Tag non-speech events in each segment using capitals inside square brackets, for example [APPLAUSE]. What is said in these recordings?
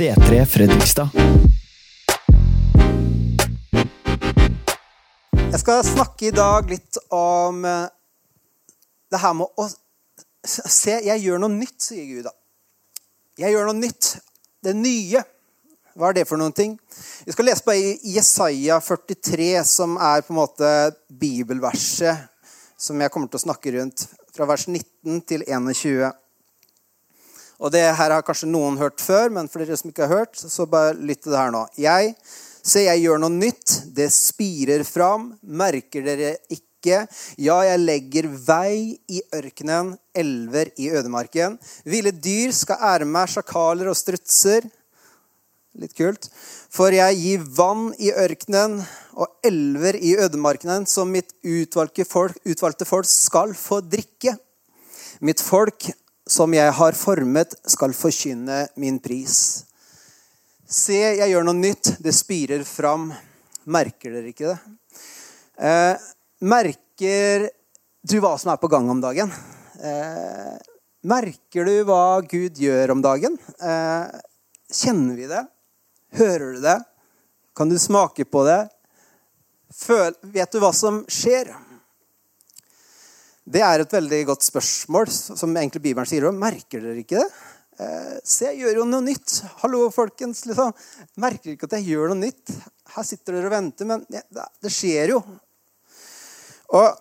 C3 Fredrikstad. Jeg skal snakke i dag litt om eh, det her med å se Jeg gjør noe nytt, sier Gud. da. Jeg gjør noe nytt. Det nye. Hva er det for noen ting? Vi skal lese på Jesaja 43, som er på en måte bibelverset som jeg kommer til å snakke rundt. Fra vers 19 til 21. Og det her har kanskje noen hørt før, men for dere som ikke har hørt, så bare lytt til det her nå. Jeg Se, jeg gjør noe nytt. Det spirer fram. Merker dere ikke? Ja, jeg legger vei i ørkenen, elver i ødemarken. Ville dyr skal ære meg, sjakaler og strutser. Litt kult. For jeg gir vann i ørkenen og elver i ødemarkenen, som mitt utvalgte folk, utvalgte folk skal få drikke. Mitt folk som jeg har formet, skal forkynne min pris. Se, jeg gjør noe nytt. Det spirer fram. Merker dere ikke det? Eh, merker du hva som er på gang om dagen? Eh, merker du hva Gud gjør om dagen? Eh, kjenner vi det? Hører du det? Kan du smake på det? Føl, vet du hva som skjer? Det er et veldig godt spørsmål, som egentlig Bibelen sier. Merker dere ikke det? Eh, se, jeg gjør jo noe nytt. Hallo, folkens. liksom. Merker dere ikke at jeg gjør noe nytt. Her sitter dere og venter, men det skjer jo. Og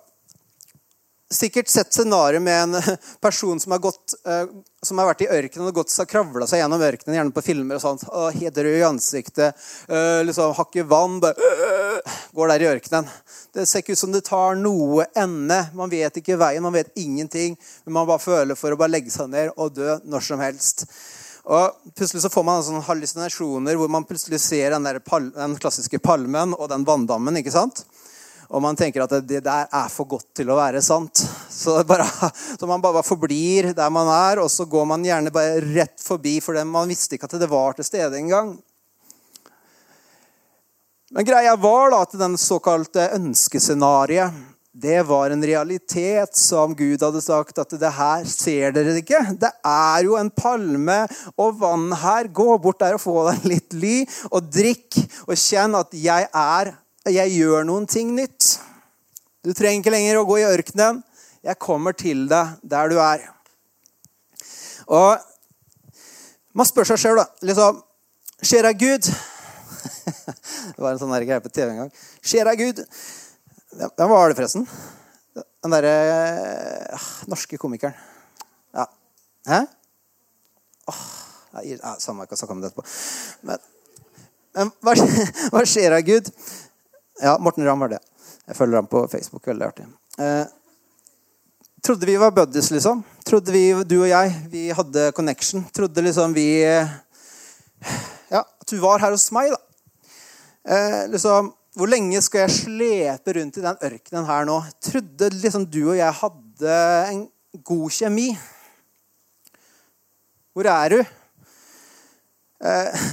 sikkert sett scenarioet med en [LAUGHS] person som har, gått, eh, som har vært i ørkenen og gått, kravla seg gjennom ørkenen, gjerne på filmer og sånt. og Helt rød i ansiktet, eh, liksom, har vann, bare [CLEARS THROAT] går der i ørkenen. Det ser ikke ut som det tar noe ende. Man vet ikke veien, man vet ingenting. Men man bare føler for å bare legge seg ned og dø når som helst. Og Plutselig så får man sånne hallusinasjoner hvor man plutselig ser den, der, den klassiske palmen og den vanndammen. ikke sant? Og man tenker at det der er for godt til å være sant. Så, bare, [LAUGHS] så, man bare forblir der man er, og så går man gjerne bare rett forbi, for man visste ikke at det var til stede engang. Men greia var da at den såkalte ønskescenarioet det var en realitet som Gud hadde sagt at det her ser dere ikke. Det er jo en palme og vann her. Gå bort der og få deg litt ly, og drikk og kjenn at jeg er jeg gjør noen ting nytt. Du trenger ikke lenger å gå i ørkenen. Jeg kommer til deg der du er. Og man spør seg sjøl, da. Liksom Skjer det Gud? det var en sånn greie på TV en gang. Skjer det Gud? Hvem var det, forresten? Den derre øh, norske komikeren. Ja. Hæ? Åh, jeg, Samme, jeg kan snakke om det etterpå. Men, men hva, hva skjer av Gud? Ja, Morten Ramm var det. Jeg følger ham på Facebook. Veldig artig. Eh, trodde vi var buddies, liksom. Trodde vi, du og jeg, vi hadde connection. Trodde liksom vi Ja, at du var her hos meg, da. Eh, liksom, Hvor lenge skal jeg slepe rundt i den ørkenen her nå? Trodde liksom du og jeg hadde en god kjemi. Hvor er du? Eh,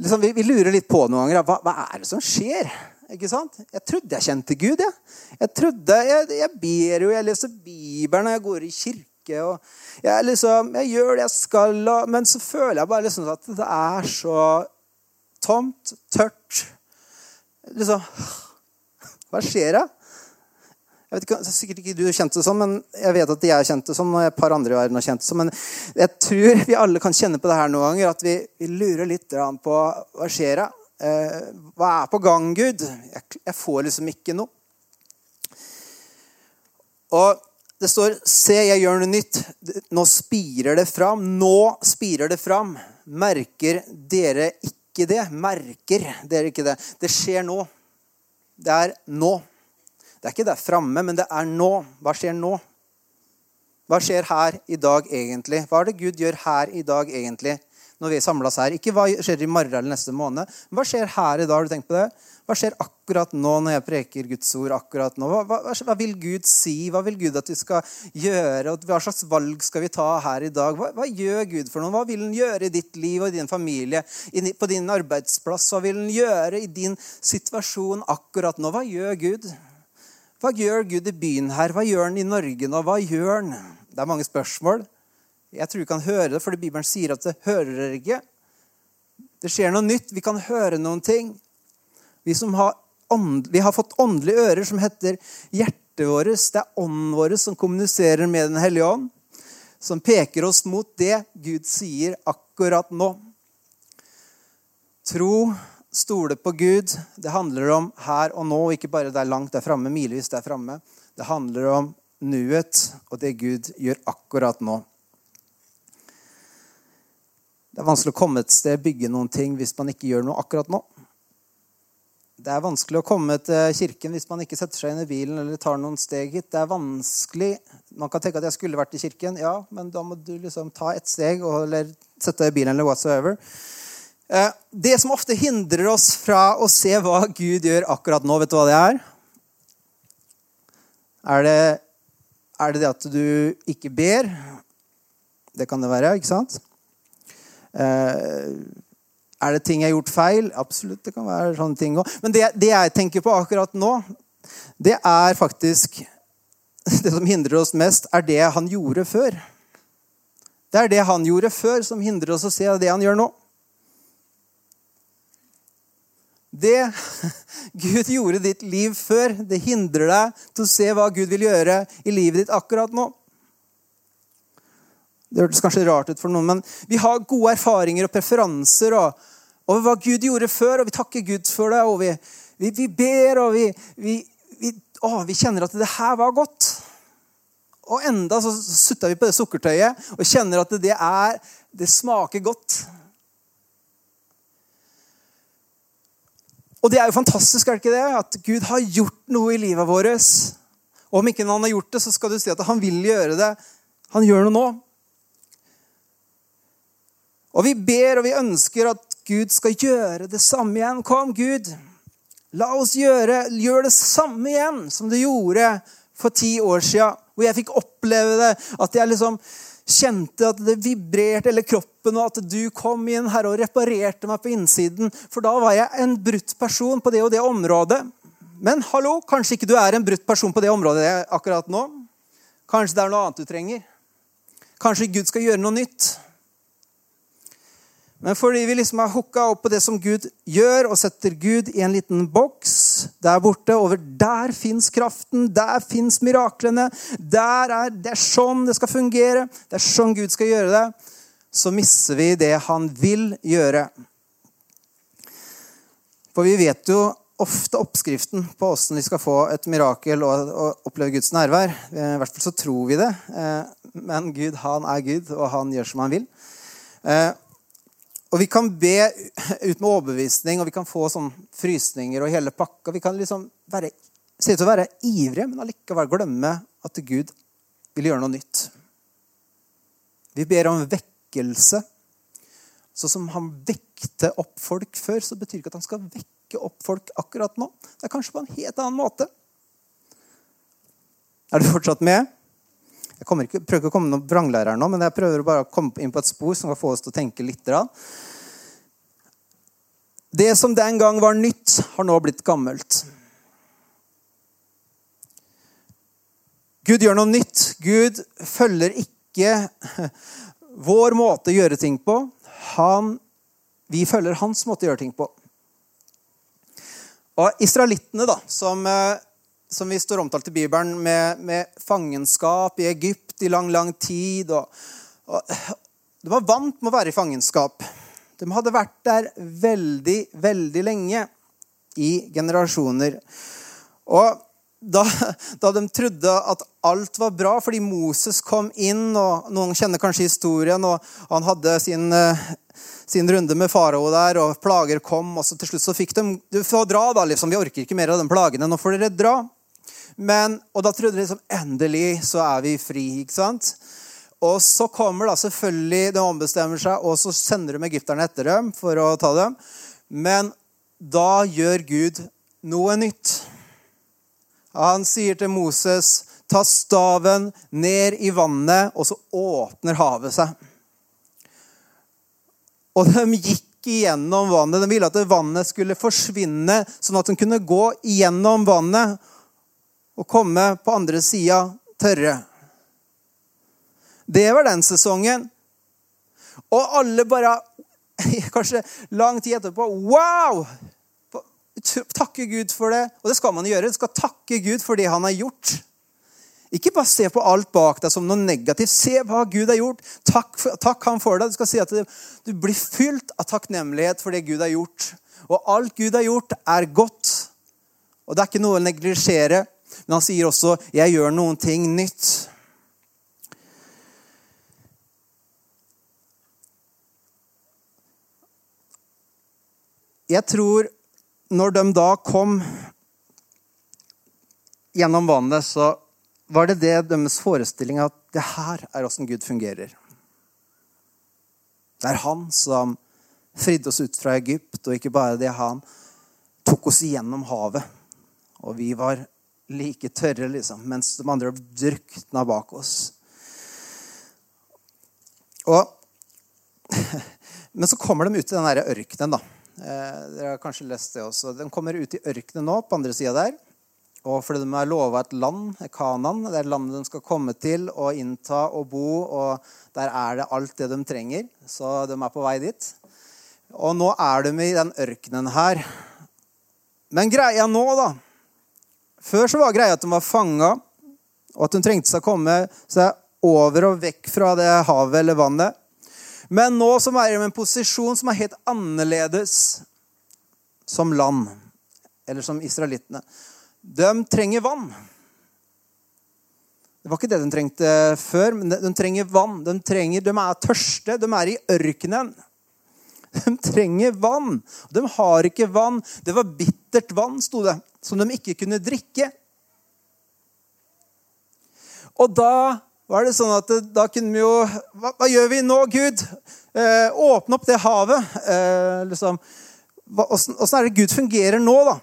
liksom, vi, vi, lurer litt på noen ganger. Hva, hva, er det som skjer? Ikke sant? Jeg trodde jeg kjente Gud. Jeg, jeg trodde, jeg, jeg ber jo, jeg leser Bibelen, og jeg går i kirke. og Jeg, liksom, jeg gjør det jeg skal, og, men så føler jeg bare liksom at det er så tomt, tørt. Liksom Hva skjer da? Jeg vet ikke, Sikkert ikke du kjente det sånn, men jeg vet at jeg kjente det sånn. og et par andre i verden har kjent det sånn, Men jeg tror vi alle kan kjenne på det her noen ganger. At vi, vi lurer litt på hva skjer? Eh, hva er på gang, Gud? Jeg, jeg, får liksom ikke noe. Og det står 'Se, jeg gjør noe nytt'. Nå spirer det fram. Nå spirer det fram. Merker dere ikke det? Merker dere ikke det? Det skjer nå. Det er nå. Det er ikke der framme, men det er nå. Hva skjer nå? Hva skjer her i dag egentlig? Hva er det Gud gjør her i dag egentlig? Når vi samles her. Ikke hva skjer i morgen eller neste måned. Hva skjer her i dag? Har du tenkt på det? Hva skjer akkurat nå når jeg preker Guds ord? akkurat nå? Hva, hva, hva vil Gud si? Hva vil Gud at vi skal gjøre? Hva slags valg skal vi ta her i dag? Hva, hva gjør Gud for noe? Hva vil han gjøre i ditt liv og i din familie? på din arbeidsplass? Hva vil han gjøre i din situasjon akkurat nå? Hva gjør Gud? Hva gjør Gud i byen her? Hva gjør han i Norge nå? Hva gjør han? Det er mange spørsmål. Jeg tror vi kan høre det, fordi Bibelen sier at det hører dere ikke. Det skjer noe nytt. Vi kan høre noen ting. Vi, som har, ånd, vi har fått åndelige ører som heter hjertet vårt. Det er ånden vår som kommuniserer med Den hellige ånd. Som peker oss mot det Gud sier akkurat nå. Tro, stole på Gud, det handler om her og nå, ikke bare der langt der framme, milevis der framme. Det handler om nuet og det Gud gjør akkurat nå. Det er vanskelig å komme et sted, bygge noen ting, hvis man ikke gjør noe akkurat nå. Det er vanskelig å komme til kirken hvis man ikke setter seg inn i bilen eller tar noen steg hit. Det er vanskelig Man kan tenke at jeg skulle vært i kirken, ja, men da må du liksom ta ett steg eller sette deg i bilen eller whatsoever. Eh, det som ofte hindrer oss fra å se hva Gud gjør akkurat nå, vet du hva det er? Er det, er det det at du ikke ber? Det kan det være, ikke sant? Eh, er det ting jeg har gjort feil? Absolutt, det kan være sånne ting òg. Men det, det, jeg tenker på akkurat nå, det er faktisk [LAUGHS] Det som hindrer oss mest, er det han gjorde før. Det er det han gjorde før, som hindrer oss å se det han gjør nå. Det [LAUGHS] Gud gjorde ditt liv før, det hindrer deg til å se hva Gud vil gjøre i livet ditt akkurat nå. Det hørtes kanskje rart ut for noen, men vi har gode erfaringer og preferanser over hva Gud gjorde før, og vi takker Gud for det. Og vi, vi, vi ber, og vi, å, vi, kjenner at det her var godt. Og enda så sutter vi på det sukkertøyet og kjenner at det, er, det smaker godt. Og det er jo fantastisk, er det ikke det? At Gud har gjort noe i livet vårt. Og om ikke han har gjort det, så skal du si at han vil gjøre det. Han gjør noe nå. Og vi ber og vi ønsker at Gud skal gjøre det samme igjen. Kom, Gud. La oss gjøre, gjør det samme igjen som du gjorde for ti år siden. Hvor jeg fikk oppleve det. At jeg liksom kjente at det vibrerte eller kroppen, og at du kom inn her og reparerte meg på innsiden. For da var jeg en brutt person på det og det området. Men hallo, kanskje ikke du er en brutt person på det området akkurat nå. Kanskje det er noe annet du trenger. Kanskje Gud skal gjøre noe nytt. Men fordi vi liksom har hooka opp på det som Gud gjør, og setter Gud i en liten boks der borte over Der fins kraften, der fins miraklene. Der er, det er sånn det skal fungere. Det er sånn Gud skal gjøre det. Så mister vi det han vil gjøre. For vi vet jo ofte oppskriften på åssen vi skal få et mirakel og, oppleve Guds nærvær. I hvert fall så tror vi det. Eh, men Gud, han er Gud, og han gjør som han vil. Og vi kan be ut med overbevisning, og vi kan få sånn frysninger og hele pakka. Vi kan liksom være, se ut til å være ivrige, men allikevel glemme at Gud vil gjøre noe nytt. Vi ber om vekkelse. Så som han vekte opp folk før, så betyr det ikke at han skal vekke opp folk akkurat nå. Det er kanskje på en helt annen måte. Er du fortsatt med? Jeg ikke, prøver ikke å komme noen vranglærer nå, men jeg prøver bare å komme inn på et spor som kan få oss til å tenke litt. Det som den gang var nytt, har nå blitt gammelt. Gud gjør noe nytt. Gud følger ikke [LAUGHS] vår måte å gjøre ting på. Han, vi følger hans måte å gjøre ting på. Og Israelittene, da, som eh, som vi står omtalt i Bibelen, med, med fangenskap i Egypt i lang, lang tid. Og, og, de var vant med å være i fangenskap. De hadde vært der veldig, veldig lenge. I generasjoner. Og da, da, de trodde at alt var bra fordi Moses kom inn, og noen kjenner kanskje historien, og han hadde sin, sin runde med farao der, og plager kom, og til slutt så fikk de Du får dra, da, liksom. Vi orker ikke mer av de plagene. Nå får dere dra. Men, og da trodde de liksom endelig så er vi fri. ikke sant? Og så kommer da selvfølgelig De ombestemmer seg, og så sender de egypterne etter dem for å ta dem. Men da gjør Gud noe nytt. Han sier til Moses, 'Ta staven ned i vannet', og så åpner havet seg. Og de gikk igjennom vannet. De ville at vannet skulle forsvinne, sånn at de kunne gå igjennom vannet og komme på andre sida tørre. Det var den sesongen. Og alle bare [LAUGHS] Kanskje lang tid etterpå Wow! Takke Gud for det. Og det skal man gjøre. Du skal takke Gud for det han har gjort. Ikke bare se på alt bak deg som noe negativt. Se hva Gud har gjort. Takk, takk han for det. Du skal si at du blir fylt av takknemlighet for det Gud har gjort. Og alt Gud har gjort, er godt. Og det er ikke noe å neglisjere. Men han sier også 'jeg gjør noen ting nytt'. Jeg tror når de da kom gjennom vannet, så var det det deres forestilling at det her er åssen Gud fungerer. Det er han som fridde oss ut fra Egypt, og ikke bare det. Han tok oss igjennom havet. Og vi var like tørre, liksom, mens de andre drukna bak oss. Og, [LAUGHS] men så kommer de ut i den der ørkenen, da. Eh, dere har kanskje lest det også. De kommer ut i ørkenen nå, på andre sida der. Og fordi de er lova et land, Kanan, det er landet de skal komme til og innta og bo. Og der er det alt det de trenger. Så de er på vei dit. Og nå er de i den ørkenen her. Men greia nå, da Før så var greia at de var fanga, og at de trengte seg å komme seg over og vekk fra det havet eller vannet. Men nå som er de i en posisjon som er helt annerledes som land, eller som israelittene. De trenger vann. Det var ikke det de trengte før, men de trenger vann. De, trenger, de er tørste. De er i ørkenen. De trenger vann. De har ikke vann. Det var bittert vann, sto det, som de ikke kunne drikke. Og da var det sånn at da kunne vi jo Hva, hva gjør vi nå, Gud? Eh, åpne opp det havet. Eh, liksom. Åssen er det Gud fungerer nå, da?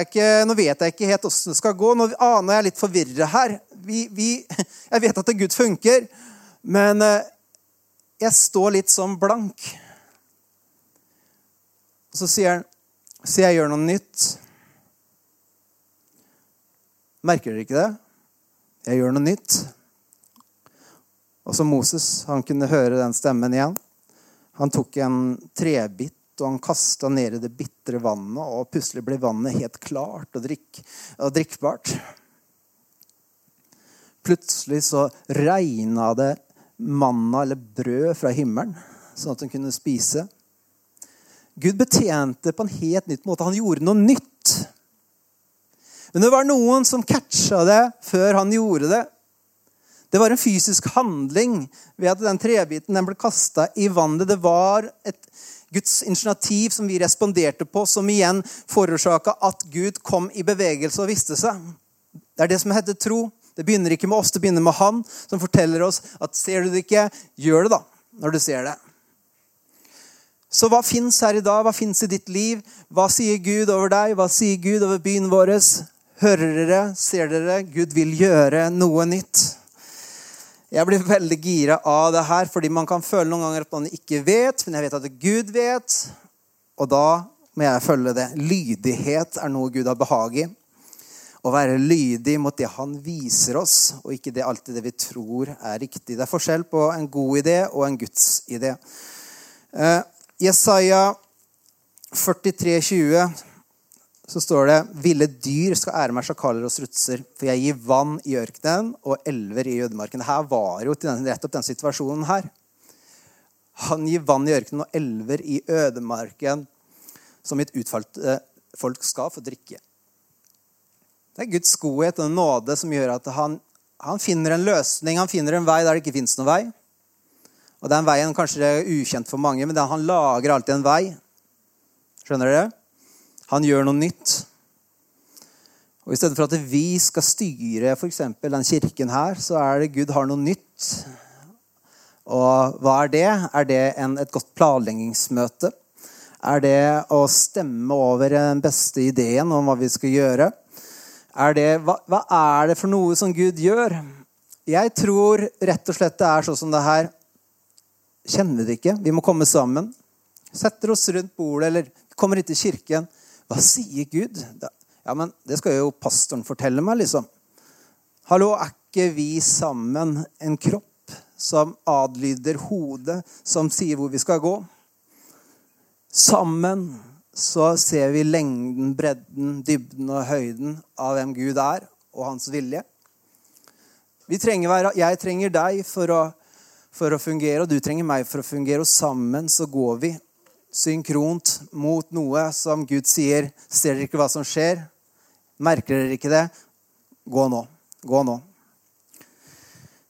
Ikke, nå vet jeg ikke helt åssen det skal gå. Nå aner jeg litt forvirra her. Vi, vi, [LAUGHS] jeg vet at Gud funker, men eh, jeg står litt sånn blank. Og så sier han, Se, jeg gjør noe nytt. Merker dere ikke det? Jeg gjør noe nytt. Og så Moses, han kunne høre den stemmen igjen. Han tok en trebit og han kasta ned i det bitre vannet, og plutselig ble vannet helt klart og, drikk, og drikkbart. Plutselig så regna det manna eller brød fra himmelen, sånn at hun kunne spise. Gud betjente på en helt nytt måte. Han gjorde noe nytt. Men det var noen som catcha det før han gjorde det. Det var en fysisk handling ved at den trebiten den ble kasta i vannet. Det var et Guds initiativ som vi responderte på, som igjen forårsaka at Gud kom i bevegelse og viste seg. Det er det som heter tro. Det begynner ikke med oss, det begynner med Han, som forteller oss at ser du det ikke, gjør det da, når du ser det. Så hva fins her i dag? Hva fins i ditt liv? Hva sier Gud over deg? Hva sier Gud over byen vår? Hører dere? Ser dere? Gud vil gjøre noe nytt. Jeg blir veldig gira av det her, fordi man kan føle noen ganger at man ikke vet, men jeg vet at Gud vet, og da må jeg følge det. Lydighet er noe Gud har behag i. Å være lydig mot det han viser oss, og ikke det alltid det vi tror er riktig. Det er forskjell på en god idé og en Guds idé. Jesaja 43, 20, så står det Ville dyr skal ære meg sjakaler og strutser, for jeg gir vann i ørkenen og elver i ødemarken. Her var jo til nettopp den situasjonen her. Han gir vann i ørkenen og elver i ødemarken, som et utfalte folk skal få drikke. Det er Guds godhet og nåde som gjør at han, han finner en løsning, han finner en vei der det ikke fins noen vei. Og den veien kanskje er ukjent for mange, men han lager alltid en vei. Skjønner dere? Han gjør noe nytt. Og I stedet for at vi skal styre f.eks. den kirken her, så er det Gud har noe nytt. Og hva er det? Er det en, et godt planleggingsmøte? Er det å stemme over den beste ideen om hva vi skal gjøre? Er det, hva, hva er det for noe som Gud gjør? Jeg tror rett og slett det er sånn som det her kjenner det ikke. Vi må komme sammen. Setter oss rundt bordet eller kommer hit til kirken. Hva sier Gud? Ja, men Det skal jo pastoren fortelle meg, liksom. Hallo, er ikke vi sammen en kropp som adlyder hodet, som sier hvor vi skal gå. Sammen så ser vi lengden, bredden, dybden og høyden av hvem Gud er, og hans vilje. Trenger, jeg trenger deg for å, for å fungere, og du trenger meg for å fungere. Og sammen så går vi synkront mot noe som Gud sier. Ser dere ikke hva som skjer? Merker dere ikke det? Gå nå. Gå nå.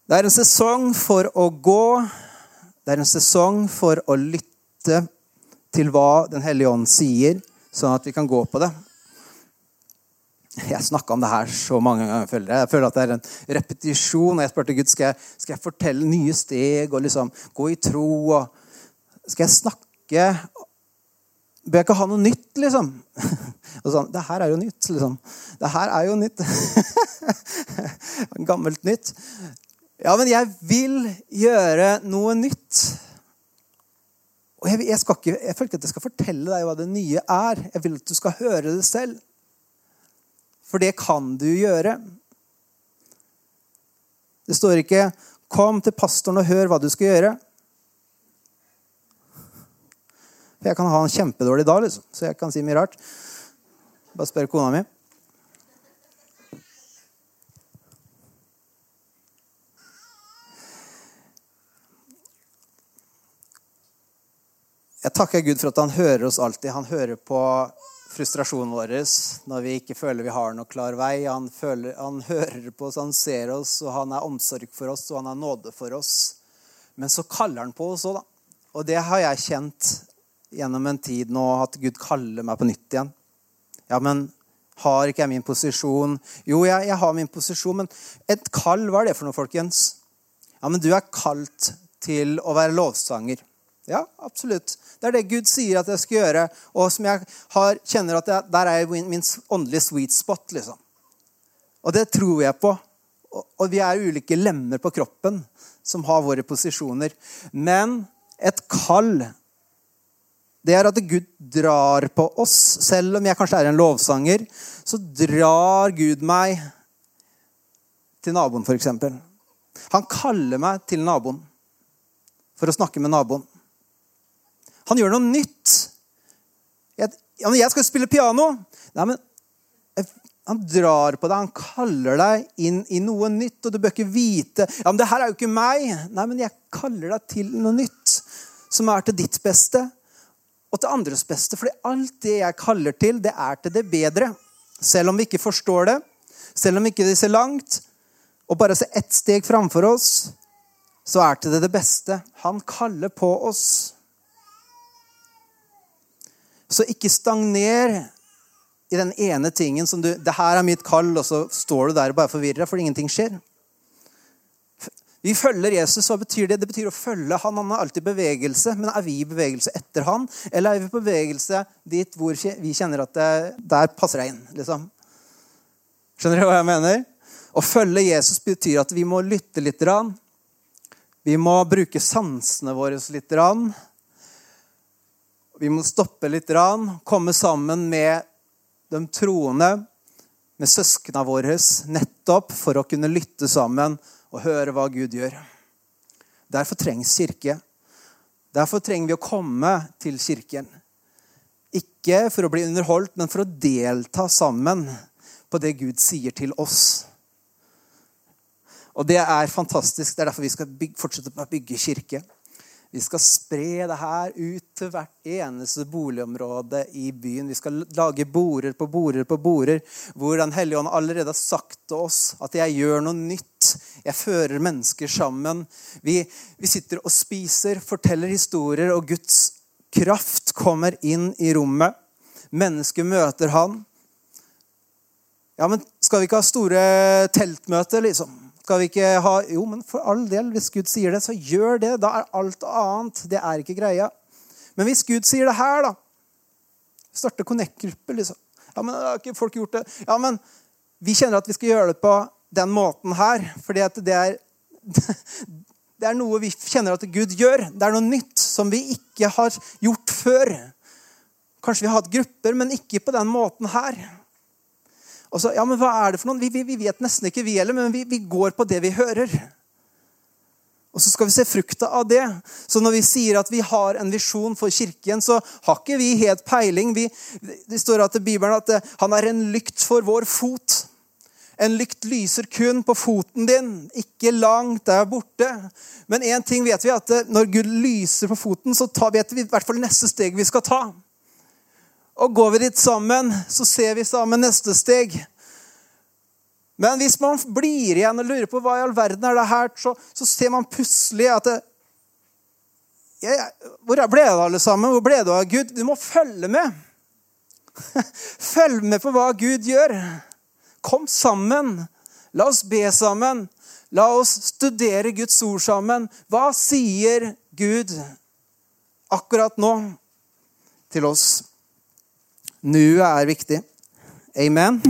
Det er en sesong for å gå. Det er en sesong for å lytte til hva Den hellige ånd sier, sånn at vi kan gå på det. Jeg snakka om det her så mange ganger. føler Jeg Jeg føler at det er en repetisjon. og Jeg spurte Gud skal jeg, skal jeg fortelle nye steg og liksom gå i tro. og Skal jeg snakke Bør jeg ikke ha noe nytt, liksom? [LAUGHS] Og sånn, Det her er jo nytt, liksom. Det her er jo nytt. [LAUGHS] Gammelt nytt. Ja, men jeg vil gjøre noe nytt. Og jeg, jeg, ikke, jeg føler ikke at jeg skal fortelle deg hva det nye er. Jeg vil at du skal høre det selv. For det kan du gjøre. Det står ikke 'Kom til pastoren og hør hva du skal gjøre'. For jeg kan ha en kjempedårlig dag, liksom. så jeg kan si mye rart. Bare spør kona mi. Jeg takker Gud for at han hører oss alltid. Han hører på frustrasjonen vår når vi ikke føler vi har noe klar vei. Han, føler, han hører på oss, han ser oss, og han er omsorg for oss, og han er nåde for oss. Men så kaller han på oss òg, da. Og det har jeg kjent gjennom en tid nå, at Gud kaller meg på nytt igjen. Ja, men har ikke jeg min posisjon? Jo, jeg, jeg har min posisjon, men et kall, hva er det for noe, folkens? Ja, men du er kalt til å være lovsanger. Ja, absolutt. Det er det Gud sier at jeg skal gjøre, og som jeg har, kjenner at jeg, der er min åndelige sweet spot. liksom. Og det tror jeg på. Og vi er ulike lemmer på kroppen som har våre posisjoner. Men et kall, det er at Gud drar på oss. Selv om jeg kanskje er en lovsanger, så drar Gud meg til naboen, f.eks. Han kaller meg til naboen for å snakke med naboen. Han gjør noe nytt. Jeg, jeg skal spille piano. Nei, men Han drar på deg, han kaller deg inn i noe nytt, og du bør ikke vite ja, men det her er jo ikke meg. Nei, men jeg kaller deg til noe nytt som er til ditt beste og til andres beste. For alt det jeg kaller til, det er til det bedre. Selv om vi ikke forstår det, selv om vi ikke ser langt, og bare ser ett steg framfor oss, så er til det det beste. Han kaller på oss. Så ikke stagner i den ene tingen som du Det her er mitt kall, og så står du der og bare forvirra fordi ingenting skjer. Vi følger Jesus. Hva betyr det? Det betyr å følge han. Han er alltid i bevegelse. Men er vi i bevegelse etter han? Eller er vi på bevegelse dit hvor vi kjenner at det, der passer jeg inn? liksom? Skjønner dere hva jeg mener? Å følge Jesus betyr at vi må lytte litt. Vi må bruke sansene våre litt. Vi må stoppe litt, komme sammen med de troende, med søsknene våre, nettopp for å kunne lytte sammen og høre hva Gud gjør. Derfor trengs kirke. Derfor trenger vi å komme til kirken. Ikke for å bli underholdt, men for å delta sammen på det Gud sier til oss. Og det er fantastisk. Det er derfor vi skal bygge, fortsette å bygge kirke. Vi skal spre det her ut til hvert eneste boligområde i byen. Vi skal lage borer på borer på borer hvor Den hellige ånd allerede har sagt til oss at jeg gjør noe nytt. Jeg fører mennesker sammen. Vi, vi sitter og spiser, forteller historier, og Guds kraft kommer inn i rommet. Mennesker møter han. Ja, men skal vi ikke ha store teltmøter, liksom? Skal vi ikke ha Jo, men for all del, hvis Gud sier det, så gjør det. Da er alt annet Det er ikke greia. Men hvis Gud sier det her, da Starte Connect-gruppe, liksom. Ja, men har ikke folk gjort det? Ja, men vi kjenner at vi skal gjøre det på den måten her. Fordi at det er [LAUGHS] Det er noe vi kjenner at Gud gjør. Det er noe nytt som vi ikke har gjort før. Kanskje vi har hatt grupper, men ikke på den måten her. Så, ja, men hva er det for noen? Vi, vi, vi vet nesten ikke, vi heller, men vi, vi, går på det vi hører. Og så skal vi se frukta av det. Så når vi sier at vi har en visjon for kirken, så har ikke vi helt peiling. Vi, det står at i Bibelen at det, han er en lykt for vår fot. En lykt lyser kun på foten din, ikke langt der borte. Men én ting vet vi, at eh, når Gud lyser på foten, så tar, vet vi i hvert fall neste steg vi skal ta. Og går vi dit sammen, så ser vi sammen neste steg. Men hvis man blir igjen og lurer på hva i all verden er det her, så, så ser man plutselig at det, jeg, Hvor ble det, alle sammen? Hvor ble det av Gud? Du må følge med. [LAUGHS] Følg med på hva Gud gjør. Kom sammen. La oss be sammen. La oss studere Guds ord sammen. Hva sier Gud akkurat nå til oss? Nuet er viktig. Amen.